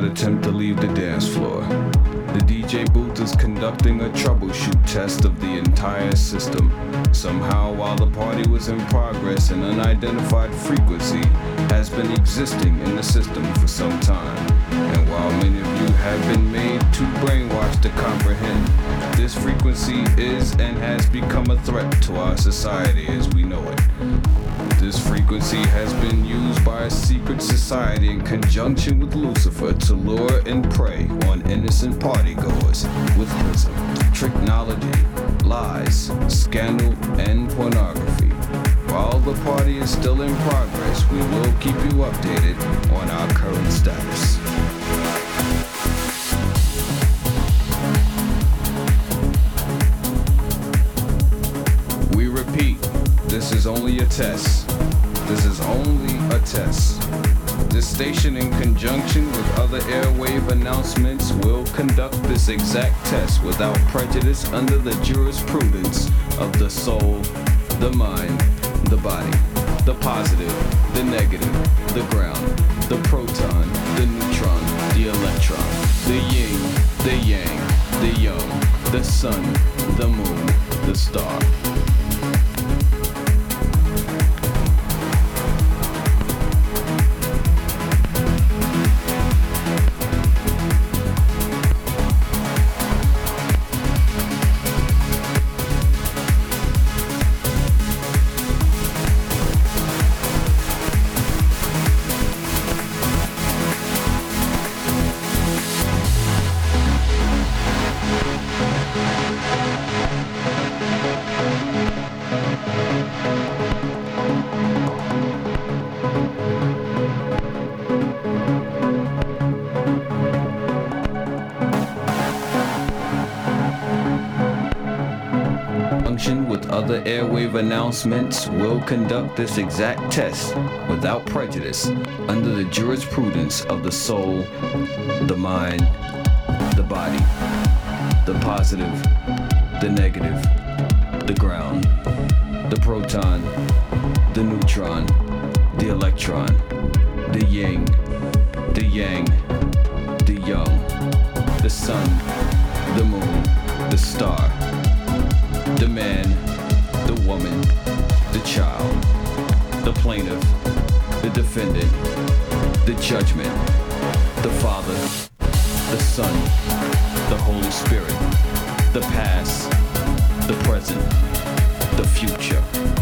not attempt to leave the dance floor. The DJ booth is conducting a troubleshoot test of the entire system. Somehow, while the party was in progress, an unidentified frequency has been existing in the system for some time. And while many of you have been made too brainwashed to comprehend, this frequency is and has become a threat to our society as we know it. This frequency has been used by a secret society in conjunction with Lucifer to lure and prey on innocent partygoers with prism, technology, lies, scandal, and pornography. While the party is still in progress, we will keep you updated on our current status. This is only a test. This is only a test. This station, in conjunction with other airwave announcements, will conduct this exact test without prejudice under the jurisprudence of the soul, the mind, the body, the positive, the negative, the ground, the proton, the neutron, the electron, the yin, the yang, the young, the sun, the moon, the star. Will conduct this exact test without prejudice under the jurisprudence of the soul, the mind, the body, the positive, the negative, the ground, the proton, the neutron, the electron, the yin, the yang, the young, the sun, the moon, the star the man, child, the plaintiff, the defendant, the judgment, the Father, the Son, the Holy Spirit, the past, the present, the future.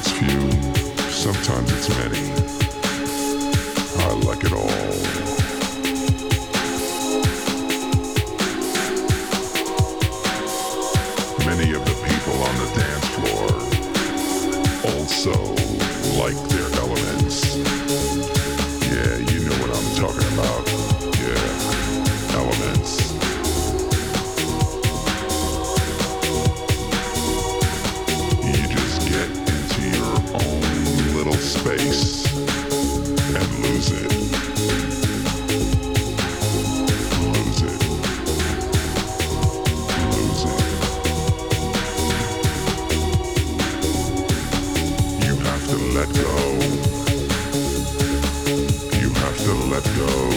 It's few, sometimes it's many. I like it all. Many of the people on the dance floor also like their elements. Yeah, you know what I'm talking about. space and lose it. Lose it. Lose it. You have to let go. You have to let go.